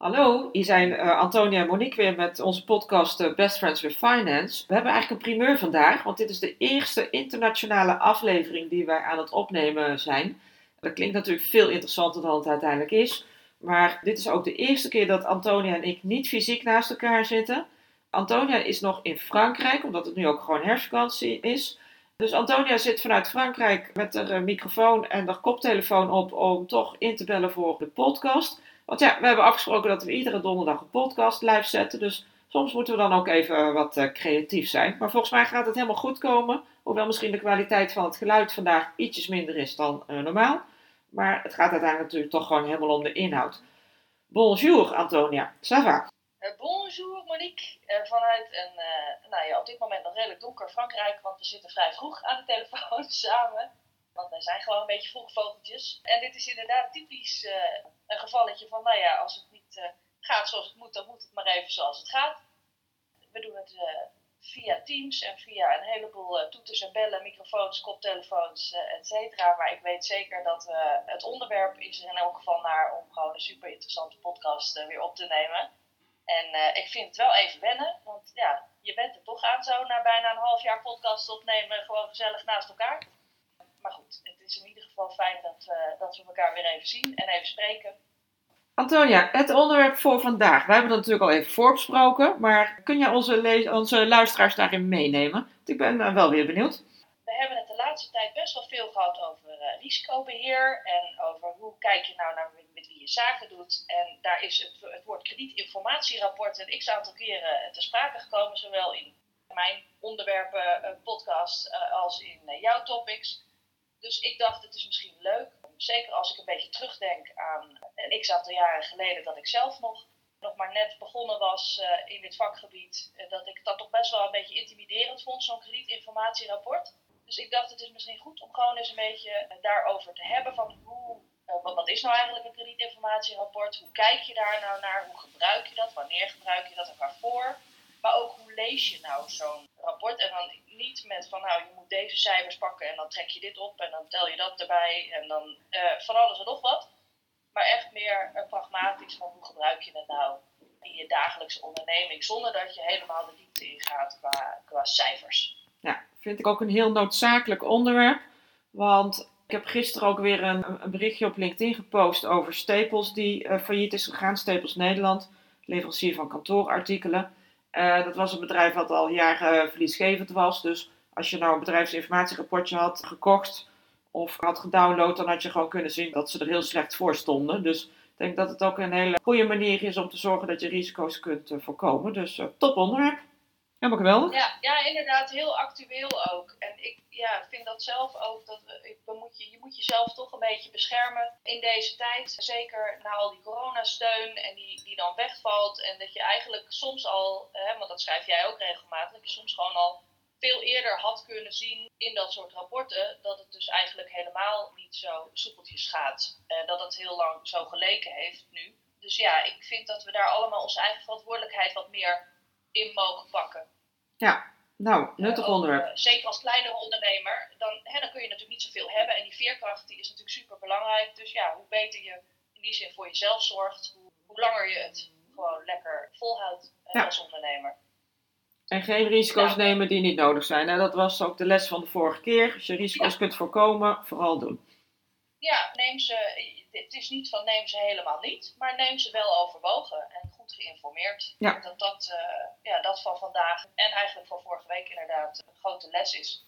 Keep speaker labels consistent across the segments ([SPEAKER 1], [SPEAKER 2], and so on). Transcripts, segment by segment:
[SPEAKER 1] Hallo, hier zijn uh, Antonia en Monique weer met onze podcast uh, Best Friends with Finance. We hebben eigenlijk een primeur vandaag, want dit is de eerste internationale aflevering die wij aan het opnemen zijn. Dat klinkt natuurlijk veel interessanter dan het uiteindelijk is. Maar dit is ook de eerste keer dat Antonia en ik niet fysiek naast elkaar zitten. Antonia is nog in Frankrijk, omdat het nu ook gewoon herfstvakantie is. Dus Antonia zit vanuit Frankrijk met haar eh, microfoon en haar koptelefoon op om toch in te bellen voor de podcast. Want ja, we hebben afgesproken dat we iedere donderdag een podcast live zetten. Dus soms moeten we dan ook even wat uh, creatief zijn. Maar volgens mij gaat het helemaal goed komen. Hoewel misschien de kwaliteit van het geluid vandaag ietsjes minder is dan uh, normaal. Maar het gaat uiteindelijk natuurlijk toch gewoon helemaal om de inhoud. Bonjour Antonia, ça va?
[SPEAKER 2] Uh, bonjour Monique, vanuit een, nou ja, op dit moment nog redelijk donker Frankrijk, want we zitten vrij vroeg aan de telefoon samen. Want wij zijn gewoon een beetje vroeg vogeltjes. En dit is inderdaad typisch een gevalletje van, nou ja, als het niet gaat zoals het moet, dan moet het maar even zoals het gaat. We doen het via Teams en via een heleboel toeters en bellen, microfoons, koptelefoons, et cetera. Maar ik weet zeker dat het onderwerp is er in elk geval naar om gewoon een super interessante podcast weer op te nemen. En ik vind het wel even wennen, want ja, je bent er toch aan zo na bijna een half jaar podcast opnemen, gewoon gezellig naast elkaar. Maar goed, het is in ieder geval fijn dat, dat we elkaar weer even zien en even spreken.
[SPEAKER 1] Antonia, het onderwerp voor vandaag. We hebben het natuurlijk al even voorbesproken, maar kun jij onze, onze luisteraars daarin meenemen? Ik ben uh, wel weer benieuwd.
[SPEAKER 2] We hebben het de laatste tijd best wel veel gehad over uh, risicobeheer en over hoe kijk je nou naar met wie je zaken doet. En daar is het, het woord kredietinformatierapport een x aantal keren te sprake gekomen, zowel in mijn onderwerpen, uh, podcast, als in jouw topics. Dus ik dacht, het is misschien leuk. Zeker als ik een beetje terugdenk aan een x aantal jaren geleden dat ik zelf nog, nog maar net begonnen was uh, in dit vakgebied, uh, dat ik dat toch best wel een beetje intimiderend vond, zo'n kredietinformatierapport. Dus ik dacht het is misschien goed om gewoon eens een beetje uh, daarover te hebben van hoe, wat, wat is nou eigenlijk een kredietinformatierapport, hoe kijk je daar nou naar, hoe gebruik je dat, wanneer gebruik je dat? En waarvoor. Maar ook hoe lees je nou zo'n rapport? En dan niet met van nou, je moet deze cijfers pakken en dan trek je dit op en dan tel je dat erbij en dan uh, van alles en nog wat. Maar echt meer uh, pragmatisch van hoe gebruik je het nou in je dagelijkse onderneming zonder dat je helemaal de diepte ingaat qua, qua cijfers.
[SPEAKER 1] Ja, vind ik ook een heel noodzakelijk onderwerp. Want ik heb gisteren ook weer een, een berichtje op LinkedIn gepost over Staples die uh, failliet is gegaan. Staples Nederland, leverancier van kantoorartikelen. Uh, dat was een bedrijf wat al jaren verliesgevend was. Dus als je nou een bedrijfsinformatierapportje had gekocht of had gedownload, dan had je gewoon kunnen zien dat ze er heel slecht voor stonden. Dus ik denk dat het ook een hele goede manier is om te zorgen dat je risico's kunt uh, voorkomen. Dus uh, top onderwerp. Helemaal geweldig.
[SPEAKER 2] Ja, ja, inderdaad, heel actueel ook. En ik ja, vind dat zelf ook, dat moet je, je moet jezelf toch een beetje beschermen in deze tijd. Zeker na al die coronasteun en die, die dan wegvalt. En dat je eigenlijk soms al, hè, want dat schrijf jij ook regelmatig, je soms gewoon al veel eerder had kunnen zien in dat soort rapporten dat het dus eigenlijk helemaal niet zo soepeltjes gaat. En dat het heel lang zo geleken heeft nu. Dus ja, ik vind dat we daar allemaal onze eigen verantwoordelijkheid wat meer in mogen pakken.
[SPEAKER 1] Ja, nou, nuttig uh, onderwerp.
[SPEAKER 2] Zeker als kleinere ondernemer, dan, hè, dan kun je natuurlijk niet zoveel hebben. En die veerkracht die is natuurlijk super belangrijk. Dus ja, hoe beter je in die zin voor jezelf zorgt, hoe, hoe langer je het gewoon lekker volhoudt ja. als ondernemer.
[SPEAKER 1] En geen risico's nou, nemen die niet nodig zijn. Hè? Dat was ook de les van de vorige keer. Als je risico's ja. kunt voorkomen, vooral doen.
[SPEAKER 2] Ja, neem ze. Het is niet van neem ze helemaal niet, maar neem ze wel overwogen en goed geïnformeerd.
[SPEAKER 1] Ja.
[SPEAKER 2] Dat dat, uh, ja, dat van vandaag en eigenlijk van vorige week inderdaad een grote les is.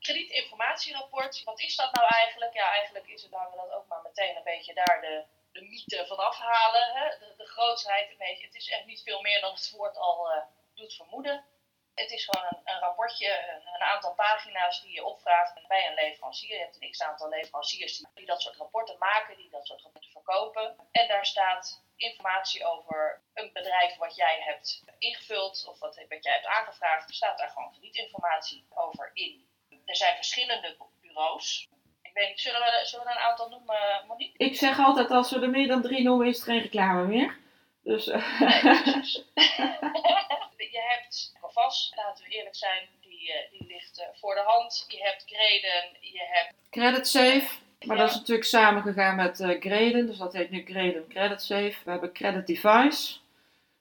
[SPEAKER 2] Kredietinformatierapport, wat is dat nou eigenlijk? Ja, eigenlijk is het, laten we dat ook maar meteen een beetje daar de, de mythe van afhalen. Hè? De, de grootsheid een beetje. Het is echt niet veel meer dan het woord al uh, doet vermoeden. Het is gewoon een, een rapportje, een, aantal pagina's die je opvraagt bij een leverancier. Je hebt een x-aantal leveranciers die, dat soort rapporten maken, die dat soort rapporten verkopen. En daar staat informatie over een bedrijf wat jij hebt ingevuld of wat, wat jij hebt aangevraagd. Er staat daar gewoon kredietinformatie over in. Er zijn verschillende bureaus. Ik weet niet, zullen we, zullen we een aantal noemen, Monique?
[SPEAKER 1] Ik zeg altijd, als we er meer dan drie noemen, is het geen reclame meer. Dus,
[SPEAKER 2] uh... nee, je hebt vast, laten we eerlijk zijn, die, uh, die ligt uh, voor de hand. Je hebt Graden, je hebt...
[SPEAKER 1] Credit Safe, maar ja. dat is natuurlijk samengegaan met uh, Graden, dus dat heet nu Graden Credit Safe. We hebben Credit Device,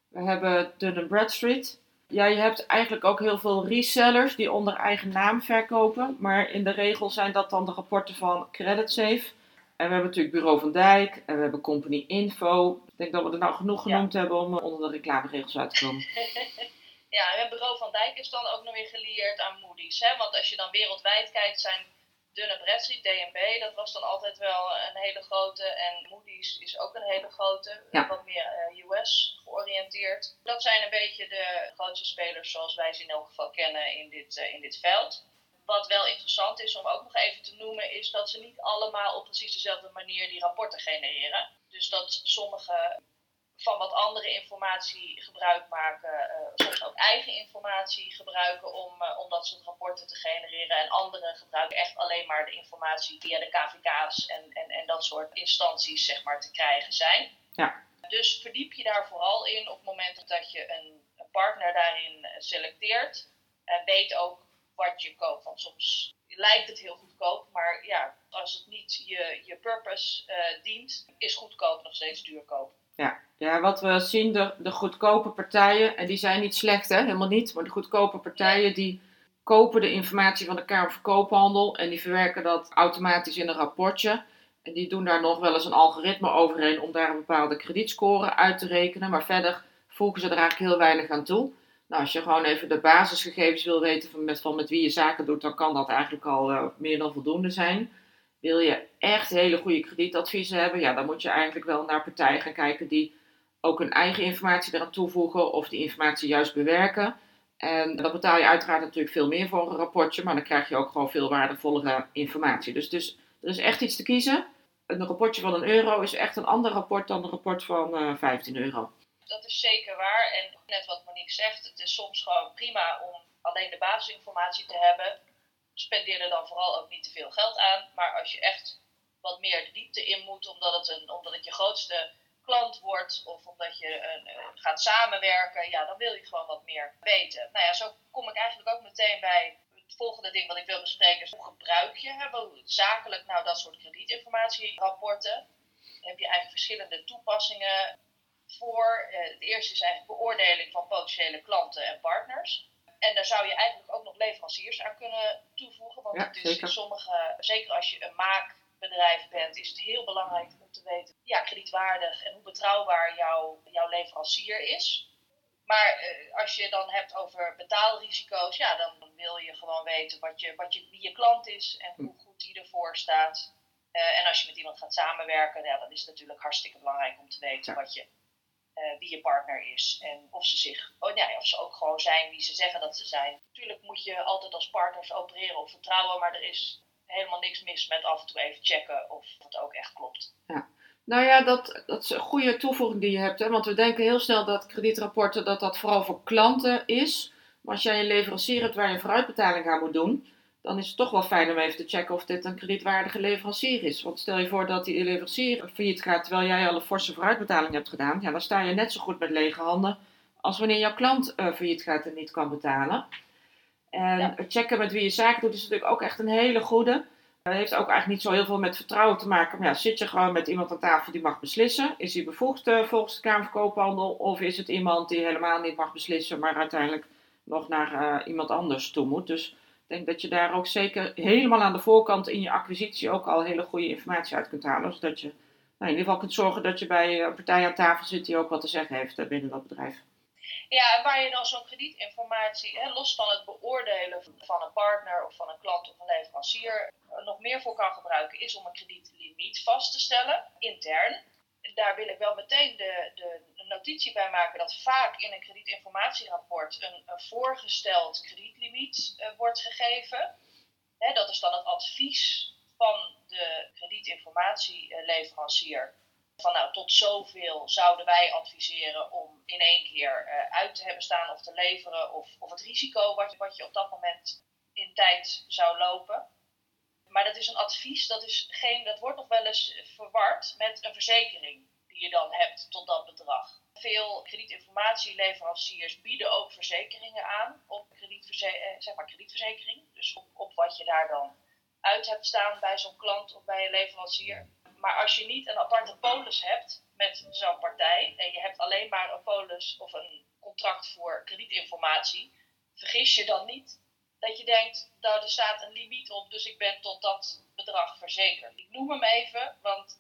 [SPEAKER 1] we hebben Dun Bradstreet. Ja, je hebt eigenlijk ook heel veel resellers die onder eigen naam verkopen, maar in de regel zijn dat dan de rapporten van Credit Safe. En we hebben natuurlijk Bureau van Dijk en we hebben Company Info. Ik denk dat we er nou genoeg genoemd ja. hebben om onder de reclameregels uit te komen.
[SPEAKER 2] ja, en Bureau van Dijk is dan ook nog weer gelieerd aan Moody's. Hè? Want als je dan wereldwijd kijkt, zijn Dunne Bradstreet, DNB, dat was dan altijd wel een hele grote. En Moody's is ook een hele grote, ja. wat meer uh, US georiënteerd. Dat zijn een beetje de grootste spelers zoals wij ze in elk geval kennen in dit, in dit veld. Wat wel interessant is om ook nog even te noemen, is dat ze niet allemaal op precies dezelfde manier die rapporten genereren. Dus dat sommige van wat andere informatie gebruik maken, uh, soms ook eigen informatie gebruiken om, uh, om dat soort rapporten te genereren. En anderen gebruiken echt alleen maar de informatie via de KVK's en, en, en dat soort instanties zeg maar, te krijgen zijn.
[SPEAKER 1] Ja.
[SPEAKER 2] Dus verdiep je daar vooral in op het moment dat je een, een partner daarin selecteert. En weet ook wat je koopt. Want soms lijkt het heel goedkoop, maar ja, als het niet je, je purpose uh, dient, is goedkoop nog steeds duurkoop.
[SPEAKER 1] Ja. ja, wat we zien, de, de goedkope partijen, en die zijn niet slecht, hè, helemaal niet, maar de goedkope partijen die kopen de informatie van de Kamer van Koophandel en die verwerken dat automatisch in een rapportje. En die doen daar nog wel eens een algoritme overheen om daar een bepaalde kredietscore uit te rekenen, maar verder voegen ze er eigenlijk heel weinig aan toe. Nou, als je gewoon even de basisgegevens wil weten van met, van met wie je zaken doet, dan kan dat eigenlijk al uh, meer dan voldoende zijn. Wil je echt hele goede kredietadviezen hebben, ja, dan moet je eigenlijk wel naar partijen gaan kijken die ook hun eigen informatie eraan toevoegen of die informatie juist bewerken. En dan betaal je uiteraard natuurlijk veel meer voor een rapportje, maar dan krijg je ook gewoon veel waardevollere informatie. Dus, dus er is echt iets te kiezen. Een rapportje van een euro is echt een ander rapport dan een rapport van uh, 15 euro.
[SPEAKER 2] Dat is zeker waar. En net wat Monique zegt, het is soms gewoon prima om alleen de basisinformatie te hebben spendeer er dan vooral ook niet te veel geld aan. Maar als je echt wat meer de diepte in moet, omdat het, een, omdat het je grootste klant wordt of omdat je een, uh, gaat samenwerken, ja, dan wil je gewoon wat meer weten. Nou ja, zo kom ik eigenlijk ook meteen bij het volgende ding wat ik wil bespreken. Is hoe gebruik je zakelijk nou dat soort kredietinformatierapporten? Heb je eigenlijk verschillende toepassingen voor. Uh, het eerste is eigenlijk beoordeling van potentiële klanten en partners. En daar zou je eigenlijk ook nog leveranciers aan kunnen toevoegen. Want
[SPEAKER 1] ja,
[SPEAKER 2] het is
[SPEAKER 1] zeker.
[SPEAKER 2] in sommige, zeker als je een maakbedrijf bent, is het heel belangrijk om te weten, ja, kredietwaardig en hoe betrouwbaar jouw, jouw leverancier is. Maar uh, als je dan hebt over betaalrisico's, ja, dan wil je gewoon weten wat je, wat je, wie je klant is en hoe goed die ervoor staat. Uh, en als je met iemand gaat samenwerken, ja, dan is het natuurlijk hartstikke belangrijk om te weten
[SPEAKER 1] Ja.
[SPEAKER 2] wat je, uh, wie je partner is. En of ze, zich, oh, ja, of ze ook gewoon zijn wie ze zeggen dat ze zijn. Natuurlijk moet je altijd als partners opereren op vertrouwen, maar er is helemaal niks mis met af en toe even checken of het ook echt klopt.
[SPEAKER 1] Nou ja, dat, dat is een goede toevoeging die je hebt. Hè? Want we denken heel snel dat kredietrapporten dat dat vooral voor klanten is. Maar als jij een leverancier hebt waar je een vooruitbetaling aan moet doen, dan is het toch wel fijn om even te checken of dit een kredietwaardige leverancier is. Want stel je voor dat die leverancier failliet gaat terwijl jij al een forse vooruitbetaling hebt gedaan. Ja, dan sta je net zo goed met lege handen als wanneer jouw klant uh, failliet gaat en niet kan betalen. En
[SPEAKER 2] Ja.
[SPEAKER 1] het checken met wie je zaken doet is natuurlijk ook echt een hele goede. Het heeft ook eigenlijk niet zo heel veel met vertrouwen te maken. Maar ja, zit je gewoon met iemand aan tafel die mag beslissen? Is hij bevoegd uh, volgens de Kamer van Koophandel? Of is het iemand die helemaal niet mag beslissen, maar uiteindelijk nog naar uh, iemand anders toe moet? Dus ik denk dat je daar ook zeker helemaal aan de voorkant in je acquisitie ook al hele goede informatie uit kunt halen. Zodat je nou, in ieder geval kunt zorgen dat je bij een partij aan tafel zit die ook wat te zeggen heeft uh, binnen dat bedrijf.
[SPEAKER 2] Ja, en waar je dan zo'n kredietinformatie, hè, los van het beoordelen van een partner of van een klant of een leverancier, nog meer voor kan gebruiken, is om een kredietlimiet vast te stellen, intern. Daar wil ik wel meteen de, de, notitie bij maken dat vaak in een kredietinformatierapport een, voorgesteld kredietlimiet uh, wordt gegeven. Dat is dan het advies van de kredietinformatieleverancier. Van nou, tot zoveel zouden wij adviseren om in één keer uh, uit te hebben staan of te leveren. Of, of het risico wat, wat je op dat moment in tijd zou lopen. Maar dat is een advies, dat, is geen, dat wordt nog wel eens verward met een verzekering die je dan hebt tot dat bedrag. Veel kredietinformatieleveranciers bieden ook verzekeringen aan op kredietverze zeg maar kredietverzekering. Dus op, op wat je daar dan uit hebt staan bij zo'n klant of bij een leverancier. Maar als je niet een aparte polis hebt met zo'n partij en je hebt alleen maar een polis of een contract voor kredietinformatie, vergis je dan niet dat je denkt, nou er staat een limiet op, dus ik ben tot dat bedrag verzekerd. Ik noem hem even, want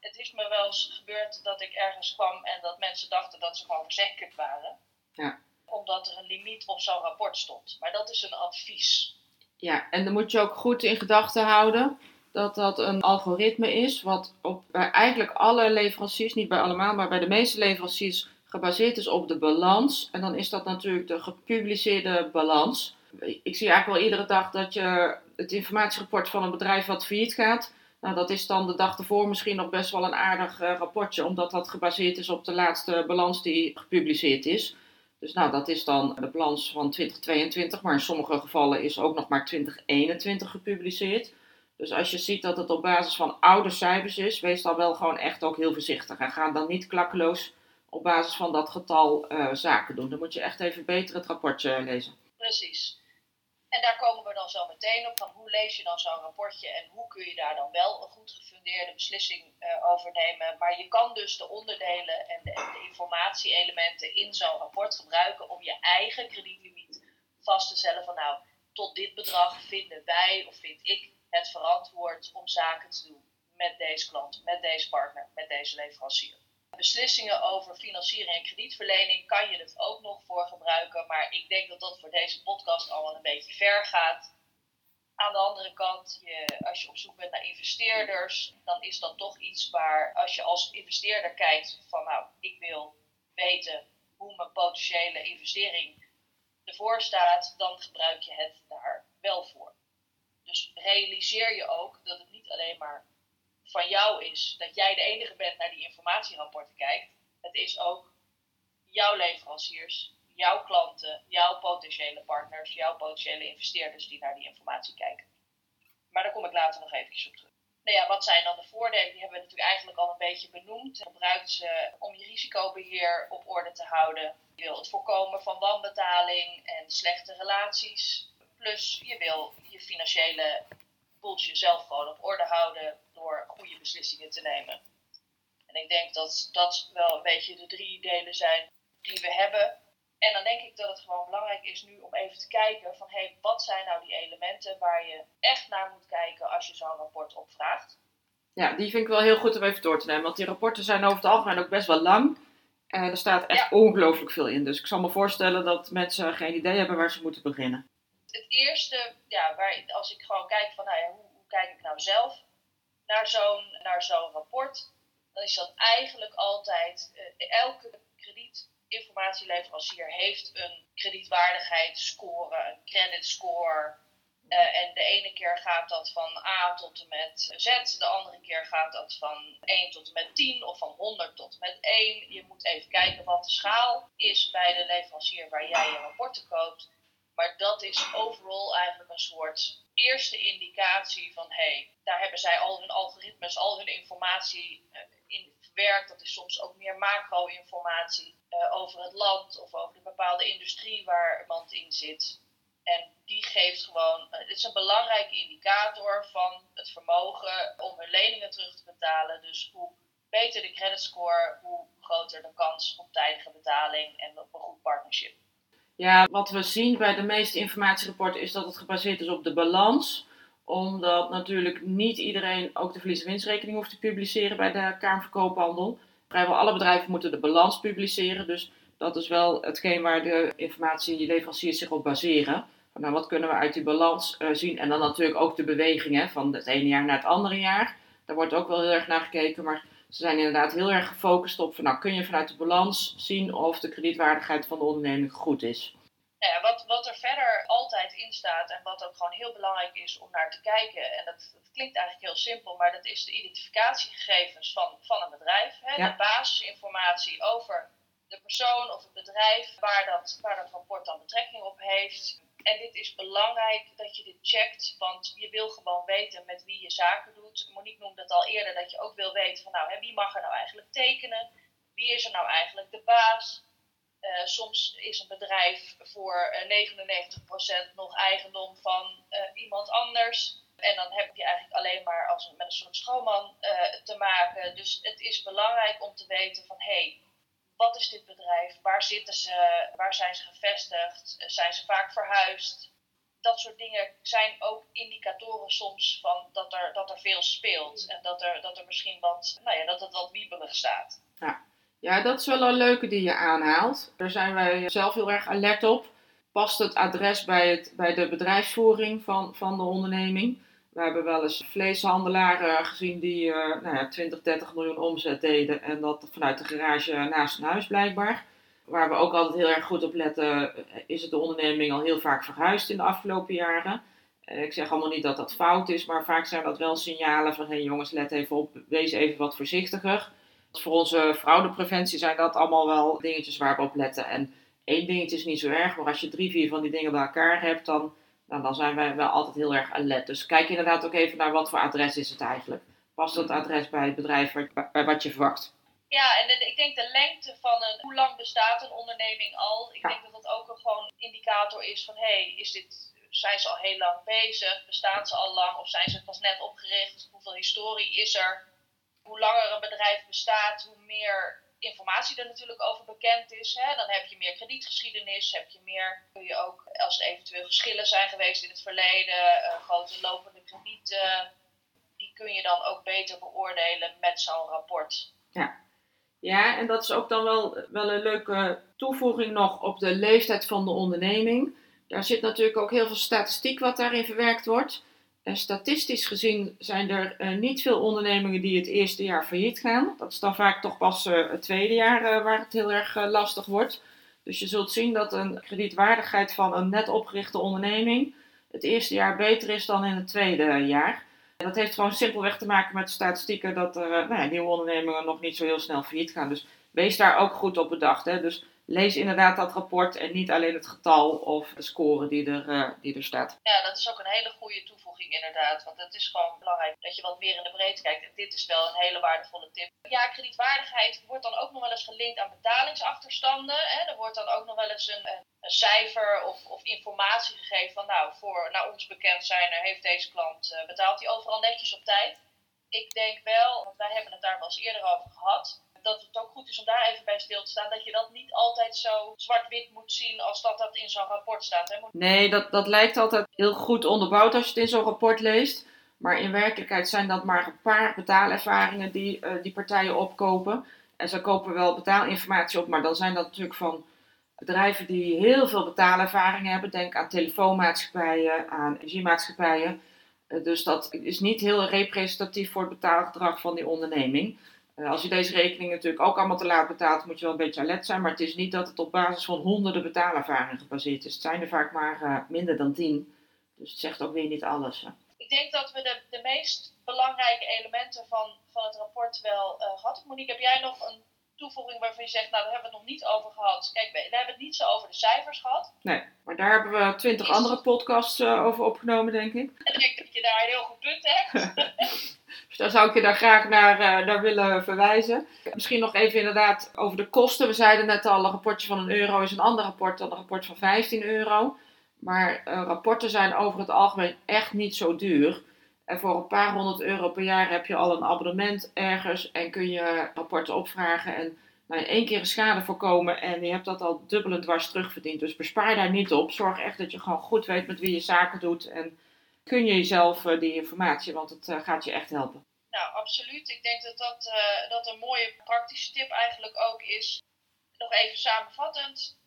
[SPEAKER 2] het is me wel eens gebeurd dat ik ergens kwam en dat mensen dachten dat ze gewoon verzekerd waren. Ja. Omdat er een limiet op zo'n rapport stond. Maar dat is een advies.
[SPEAKER 1] Ja, en dan moet je ook goed in gedachten houden dat dat een algoritme is, wat op bij eigenlijk alle leveranciers, niet bij allemaal, maar bij de meeste leveranciers gebaseerd is op de balans. En dan is dat natuurlijk de gepubliceerde balans. Ik zie eigenlijk wel iedere dag dat je het informatierapport van een bedrijf wat failliet gaat. Nou, dat is dan de dag ervoor misschien nog best wel een aardig uh, rapportje, omdat dat gebaseerd is op de laatste balans die gepubliceerd is. Dus nou, dat is dan de balans van 2022, maar in sommige gevallen is ook nog maar 2021 gepubliceerd. Dus als je ziet dat het op basis van oude cijfers is, wees dan wel gewoon echt ook heel voorzichtig. En ga dan niet klakkeloos op basis van dat getal uh, zaken doen. Dan moet je echt even beter het rapportje lezen.
[SPEAKER 2] Precies. En daar komen we dan zo meteen op van hoe lees je dan zo'n rapportje en hoe kun je daar dan wel een goed gefundeerde beslissing uh, over nemen. Maar je kan dus de onderdelen en de, de informatieelementen in zo'n rapport gebruiken om je eigen kredietlimiet vast te stellen van nou, tot dit bedrag vinden wij of vind ik het verantwoord om zaken te doen met deze klant, met deze partner, met deze leverancier beslissingen over financiering en kredietverlening kan je het ook nog voor gebruiken. Maar ik denk dat dat voor deze podcast al een beetje ver gaat. Aan de andere kant, je, als je op zoek bent naar investeerders, dan is dat toch iets waar als je als investeerder kijkt van nou, ik wil weten hoe mijn potentiële investering ervoor staat, dan gebruik je het daar wel voor. Dus realiseer je ook dat het niet alleen maar van jou is dat jij de enige bent naar die informatierapporten kijkt. Het is ook jouw leveranciers, jouw klanten, jouw potentiële partners, jouw potentiële investeerders die naar die informatie kijken. Maar daar kom ik later nog eventjes op terug. Nou ja, wat zijn dan de voordelen? Die hebben we natuurlijk eigenlijk al een beetje benoemd. Je gebruikt ze om je risicobeheer op orde te houden. Je wil het voorkomen van wanbetaling en slechte relaties. Plus je wil je financiële boeltje zelf gewoon op orde houden door goede beslissingen te nemen. En ik denk dat dat wel een beetje de drie delen zijn die we hebben. En dan denk ik dat het gewoon belangrijk is nu om even te kijken van hé, hey, wat zijn nou die elementen waar je echt naar moet kijken als je zo'n rapport opvraagt. Ja, die vind ik wel heel goed om even door te nemen, want die rapporten zijn over het algemeen ook best wel lang. En er staat echt ongelooflijk veel in. Dus ik zal me voorstellen dat mensen geen idee hebben waar ze moeten beginnen. Het eerste, ja, waar, als ik gewoon kijk van nou hoe, kijk ik nou zelf, naar zo'n, rapport, dan is dat eigenlijk altijd, uh, elke kredietinformatieleverancier heeft een kredietwaardigheidsscore, een creditscore. Uh, en de ene keer gaat dat van A tot en met Z, de andere keer gaat dat van 1 tot en met 10 of van 100 tot en met 1. Je moet even kijken wat de schaal is bij de leverancier waar jij je rapporten koopt. Maar dat is overal eigenlijk een soort eerste indicatie van hé, hey, daar hebben zij al hun algoritmes, al hun informatie uh, in verwerkt. Dat is soms ook meer macro-informatie uh, over het land of over de bepaalde industrie waar iemand in zit. En die geeft gewoon, uh, het is een belangrijke indicator van het vermogen om hun leningen terug te betalen. Dus hoe beter de creditscore, hoe groter de kans op tijdige betaling en op een goed partnership.
[SPEAKER 1] Ja, wat we zien bij de meeste informatierapporten is dat het gebaseerd is op de balans. Omdat natuurlijk niet iedereen ook de verlies- en winstrekening hoeft te publiceren bij de Kamerverkoophandel. Vrijwel alle bedrijven moeten de balans publiceren. Dus dat is wel hetgeen waar de informatieleveranciers zich op baseren. Nou, wat kunnen we uit die balans uh, zien? En dan natuurlijk ook de bewegingen van het ene jaar naar het andere jaar. Daar wordt ook wel heel erg naar gekeken. Maar Ze zijn inderdaad heel erg gefocust op van, nou, kun je vanuit de balans zien of de kredietwaardigheid van de onderneming goed is.
[SPEAKER 2] Nou ja, wat, wat er verder altijd in staat en wat ook gewoon heel belangrijk is om naar te kijken, en dat, dat klinkt eigenlijk heel simpel, maar dat is de identificatiegegevens van, van een bedrijf. Hè? De basisinformatie over de persoon of het bedrijf waar dat, waar dat rapport dan betrekking op heeft. En dit is belangrijk dat je dit checkt, want je wil gewoon weten met wie je zaken doet. Monique noemde het al eerder dat je ook wil weten van nou, wie mag er nou eigenlijk tekenen? Wie is er nou eigenlijk de baas? Uh, soms is een bedrijf voor uh, 99% nog eigendom van uh, iemand anders. En dan heb je eigenlijk alleen maar als, met een soort schoonman te maken. Dus het is belangrijk om te weten van hé, hey, wat is dit bedrijf? Waar zitten ze? Waar zijn ze gevestigd? Zijn ze vaak verhuisd? Dat soort dingen zijn ook indicatoren soms van dat er, dat er veel speelt. En dat er, dat er misschien wat, nou ja, dat het wat wiebelig staat.
[SPEAKER 1] Ja. ja, dat is wel een leuke die je aanhaalt. Daar zijn wij zelf heel erg alert op. Past het adres bij, het, bij de bedrijfsvoering van, van de onderneming? We hebben wel eens vleeshandelaren gezien die uh, nou ja, 20, 30 miljoen omzet deden. En dat vanuit de garage naast hun huis blijkbaar. Waar we ook altijd heel erg goed op letten, is het de onderneming al heel vaak verhuisd in de afgelopen jaren. Eh, ik zeg allemaal niet dat dat fout is, maar vaak zijn dat wel signalen van: hé hey jongens, let even op, wees even wat voorzichtiger. Voor onze fraudepreventie zijn dat allemaal wel dingetjes waar we op letten. En één dingetje is niet zo erg, maar als je drie, vier van die dingen bij elkaar hebt, dan nou, dan zijn wij wel altijd heel erg alert. Dus kijk inderdaad ook even naar wat voor adres is het eigenlijk. Past dat adres bij het bedrijf bij wat je verwacht?
[SPEAKER 2] Ja, en ik denk de lengte van een, hoe lang bestaat een onderneming al? Ik denk dat dat ook een gewoon indicator is van, hé, hey, is dit, zijn ze al heel lang bezig? Bestaan ze al lang of zijn ze pas net opgericht? Hoeveel historie is er? Hoe langer een bedrijf bestaat, hoe meer informatie er natuurlijk over bekend is. Hè, dan heb je meer kredietgeschiedenis, heb je meer, kun je ook, als er eventueel geschillen zijn geweest in het verleden, uh, grote lopende kredieten, die kun je dan ook beter beoordelen met zo'n rapport.
[SPEAKER 1] Ja. ja, en dat is ook dan wel, wel een leuke toevoeging nog op de leeftijd van de onderneming. Daar zit natuurlijk ook heel veel statistiek wat daarin verwerkt wordt. Statistisch gezien zijn er uh, niet veel ondernemingen die het eerste jaar failliet gaan. Dat is dan vaak toch pas uh, het tweede jaar uh, waar het heel erg lastig wordt. Dus je zult zien dat een kredietwaardigheid van een net opgerichte onderneming het eerste jaar beter is dan in het tweede jaar. En dat heeft gewoon simpelweg te maken met de statistieken dat er nou ja, nieuwe ondernemingen nog niet zo heel snel failliet gaan. Dus wees daar ook goed op bedacht. Hè? Dus lees inderdaad dat rapport en niet alleen het getal of de score die er, die er staat.
[SPEAKER 2] Ja, dat is ook een hele goede toevoeging inderdaad. Want het is gewoon belangrijk dat je wat meer in de breedte kijkt. En dit is wel een hele waardevolle tip. Ja, kredietwaardigheid wordt dan ook nog wel eens gelinkt aan betalingsachterstanden. Hè. Er wordt dan ook nog wel eens een, een cijfer of, of, informatie gegeven van nou, voor naar ons bekend zijn heeft deze klant uh, betaalt hij overal netjes op tijd. Ik denk wel, want wij hebben het daar wel eens eerder over gehad dat het ook goed is om daar even bij stil te staan. Dat je dat niet altijd zo zwart-wit moet zien als dat dat in zo'n rapport staat. Hè?
[SPEAKER 1] Nee, dat, dat lijkt altijd heel goed onderbouwd als je het in zo'n rapport leest. Maar in werkelijkheid zijn dat maar een paar betaalervaringen die uh, die partijen opkopen. En ze kopen wel betaalinformatie op, maar dan zijn dat natuurlijk van bedrijven die heel veel betaalervaringen hebben. Denk aan telefoonmaatschappijen, aan energiemaatschappijen. Uh, dus dat is niet heel representatief voor het betaalgedrag van die onderneming. Eh, als je deze rekening natuurlijk ook allemaal te laat betaalt, moet je wel een beetje alert zijn. Maar het is niet dat het op basis van honderden betaalervaringen gebaseerd is. Het zijn er vaak maar uh, minder dan tien. Dus het zegt ook weer niet alles. Hè.
[SPEAKER 2] Ik denk dat we de, de meest belangrijke elementen van, van het rapport wel uh, gehad hebben. Monique, heb jij nog een toevoeging waarvan je zegt, nou daar hebben we het nog niet over gehad. Kijk, we, hebben het niet zo over de cijfers gehad.
[SPEAKER 1] Nee, maar daar hebben we twintig andere podcasts uh, over opgenomen, denk ik.
[SPEAKER 2] En ik denk dat je daar een heel goed punt hebt.
[SPEAKER 1] dus daar zou ik je daar graag naar, uh, naar willen verwijzen. Misschien nog even inderdaad over de kosten. We zeiden net al, een rapportje van een euro is een ander rapport dan een rapport van 15 euro. Maar uh, rapporten zijn over het algemeen echt niet zo duur. En voor een paar honderd euro per jaar heb je al een abonnement ergens en kun je rapporten opvragen en nou, één keer een schade voorkomen en je hebt dat al dubbel en dwars terugverdiend. Dus bespaar daar niet op. Zorg echt dat je gewoon goed weet met wie je zaken doet en kun je jezelf uh, die informatie, want het uh, gaat je echt helpen.
[SPEAKER 2] Nou, absoluut. Ik denk dat dat, uh, dat een mooie praktische tip eigenlijk ook is. Nog even samenvattend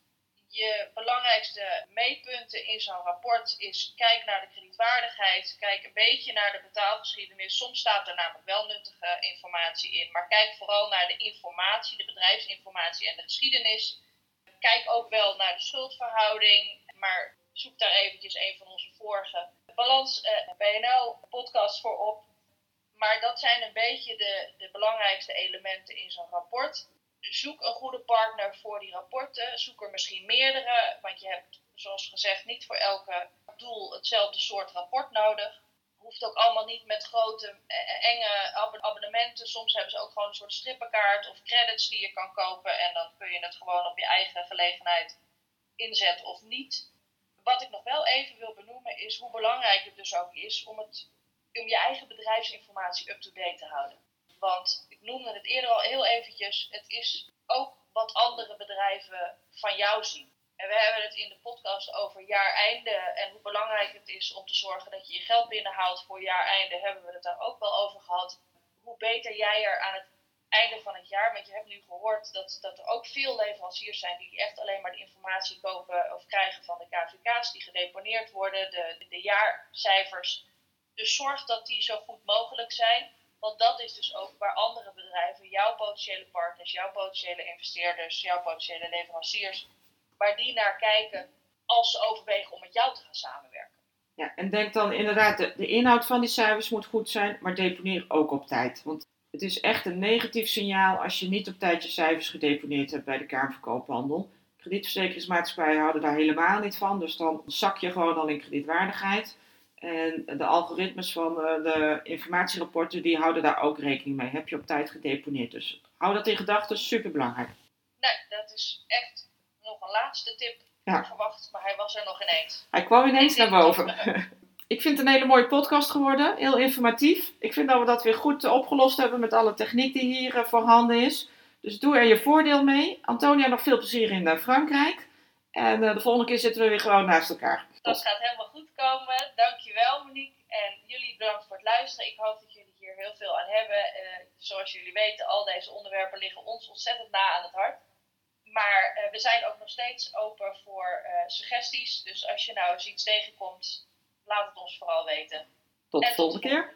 [SPEAKER 2] je belangrijkste meetpunten in zo'n rapport is kijk naar de kredietwaardigheid, kijk een beetje naar de betaalgeschiedenis. Soms staat er namelijk wel nuttige informatie in, maar kijk vooral naar de informatie, de bedrijfsinformatie en de geschiedenis. Kijk ook wel naar de schuldverhouding, maar zoek daar eventjes een van onze vorige Balans eh, BNL podcast voor op. Maar dat zijn een beetje de, de belangrijkste elementen in zo'n rapport zoek een goede partner voor die rapporten. Zoek er misschien meerdere, want je hebt, zoals gezegd, niet voor elke doel hetzelfde soort rapport nodig. Hoeft ook allemaal niet met grote, eh, enge abonnementen. Soms hebben ze ook gewoon een soort strippenkaart of credits die je kan kopen. En dan kun je het gewoon op je eigen gelegenheid inzetten of niet. Wat ik nog wel even wil benoemen is hoe belangrijk het dus ook is om, het, om je eigen bedrijfsinformatie up-to-date te houden. Want ik noemde het eerder al heel eventjes, het is ook wat andere bedrijven van jou zien. En we hebben het in de podcast over jaareinde en hoe belangrijk het is om te zorgen dat je je geld binnenhaalt voor jaareinde. Hebben we het daar ook wel over gehad. Hoe beter jij er aan het einde van het jaar, want je hebt nu gehoord dat, dat er ook veel leveranciers zijn die echt alleen maar de informatie kopen of krijgen van de KVK's die gedeponeerd worden, de, de jaarcijfers. Dus zorg dat die zo goed mogelijk zijn. Want dat is dus ook waar andere bedrijven, jouw potentiële partners, jouw potentiële investeerders, jouw potentiële leveranciers, waar die naar kijken als ze overwegen om met jou te gaan samenwerken.
[SPEAKER 1] Ja, en denk dan inderdaad, de, inhoud van die cijfers moet goed zijn, maar deponeer ook op tijd. Want het is echt een negatief signaal als je niet op tijd je cijfers gedeponeerd hebt bij de Kamerverkoophandel. Kredietverzekeringsmaatschappijen houden daar helemaal niet van, dus dan zak je gewoon al in kredietwaardigheid. En de algoritmes van eh, de informatierapporten, die houden daar ook rekening mee. Heb je op tijd gedeponeerd. Dus hou dat in gedachten, super belangrijk.
[SPEAKER 2] Nee, dat is echt nog een laatste tip. Ja. Verwacht, maar hij was er nog ineens.
[SPEAKER 1] Hij kwam ineens naar boven. ik vind het een hele mooie podcast geworden. Heel informatief. Ik vind dat we dat weer goed opgelost hebben met alle techniek die hier eh, voorhanden is. Dus doe er je voordeel mee. Antonia, nog veel plezier in eh, Frankrijk. En de volgende keer zitten we weer gewoon naast elkaar.
[SPEAKER 2] Dat gaat helemaal goed komen. Dankjewel Monique. En jullie bedankt voor het luisteren. Ik hoop dat jullie hier heel veel aan hebben. Uh, zoals jullie weten, al deze onderwerpen liggen ons ontzettend na aan het hart. Maar uh, we zijn ook nog steeds open voor uh, suggesties. Dus als je nou eens iets tegenkomt, laat het ons vooral weten.
[SPEAKER 1] Tot de volgende keer.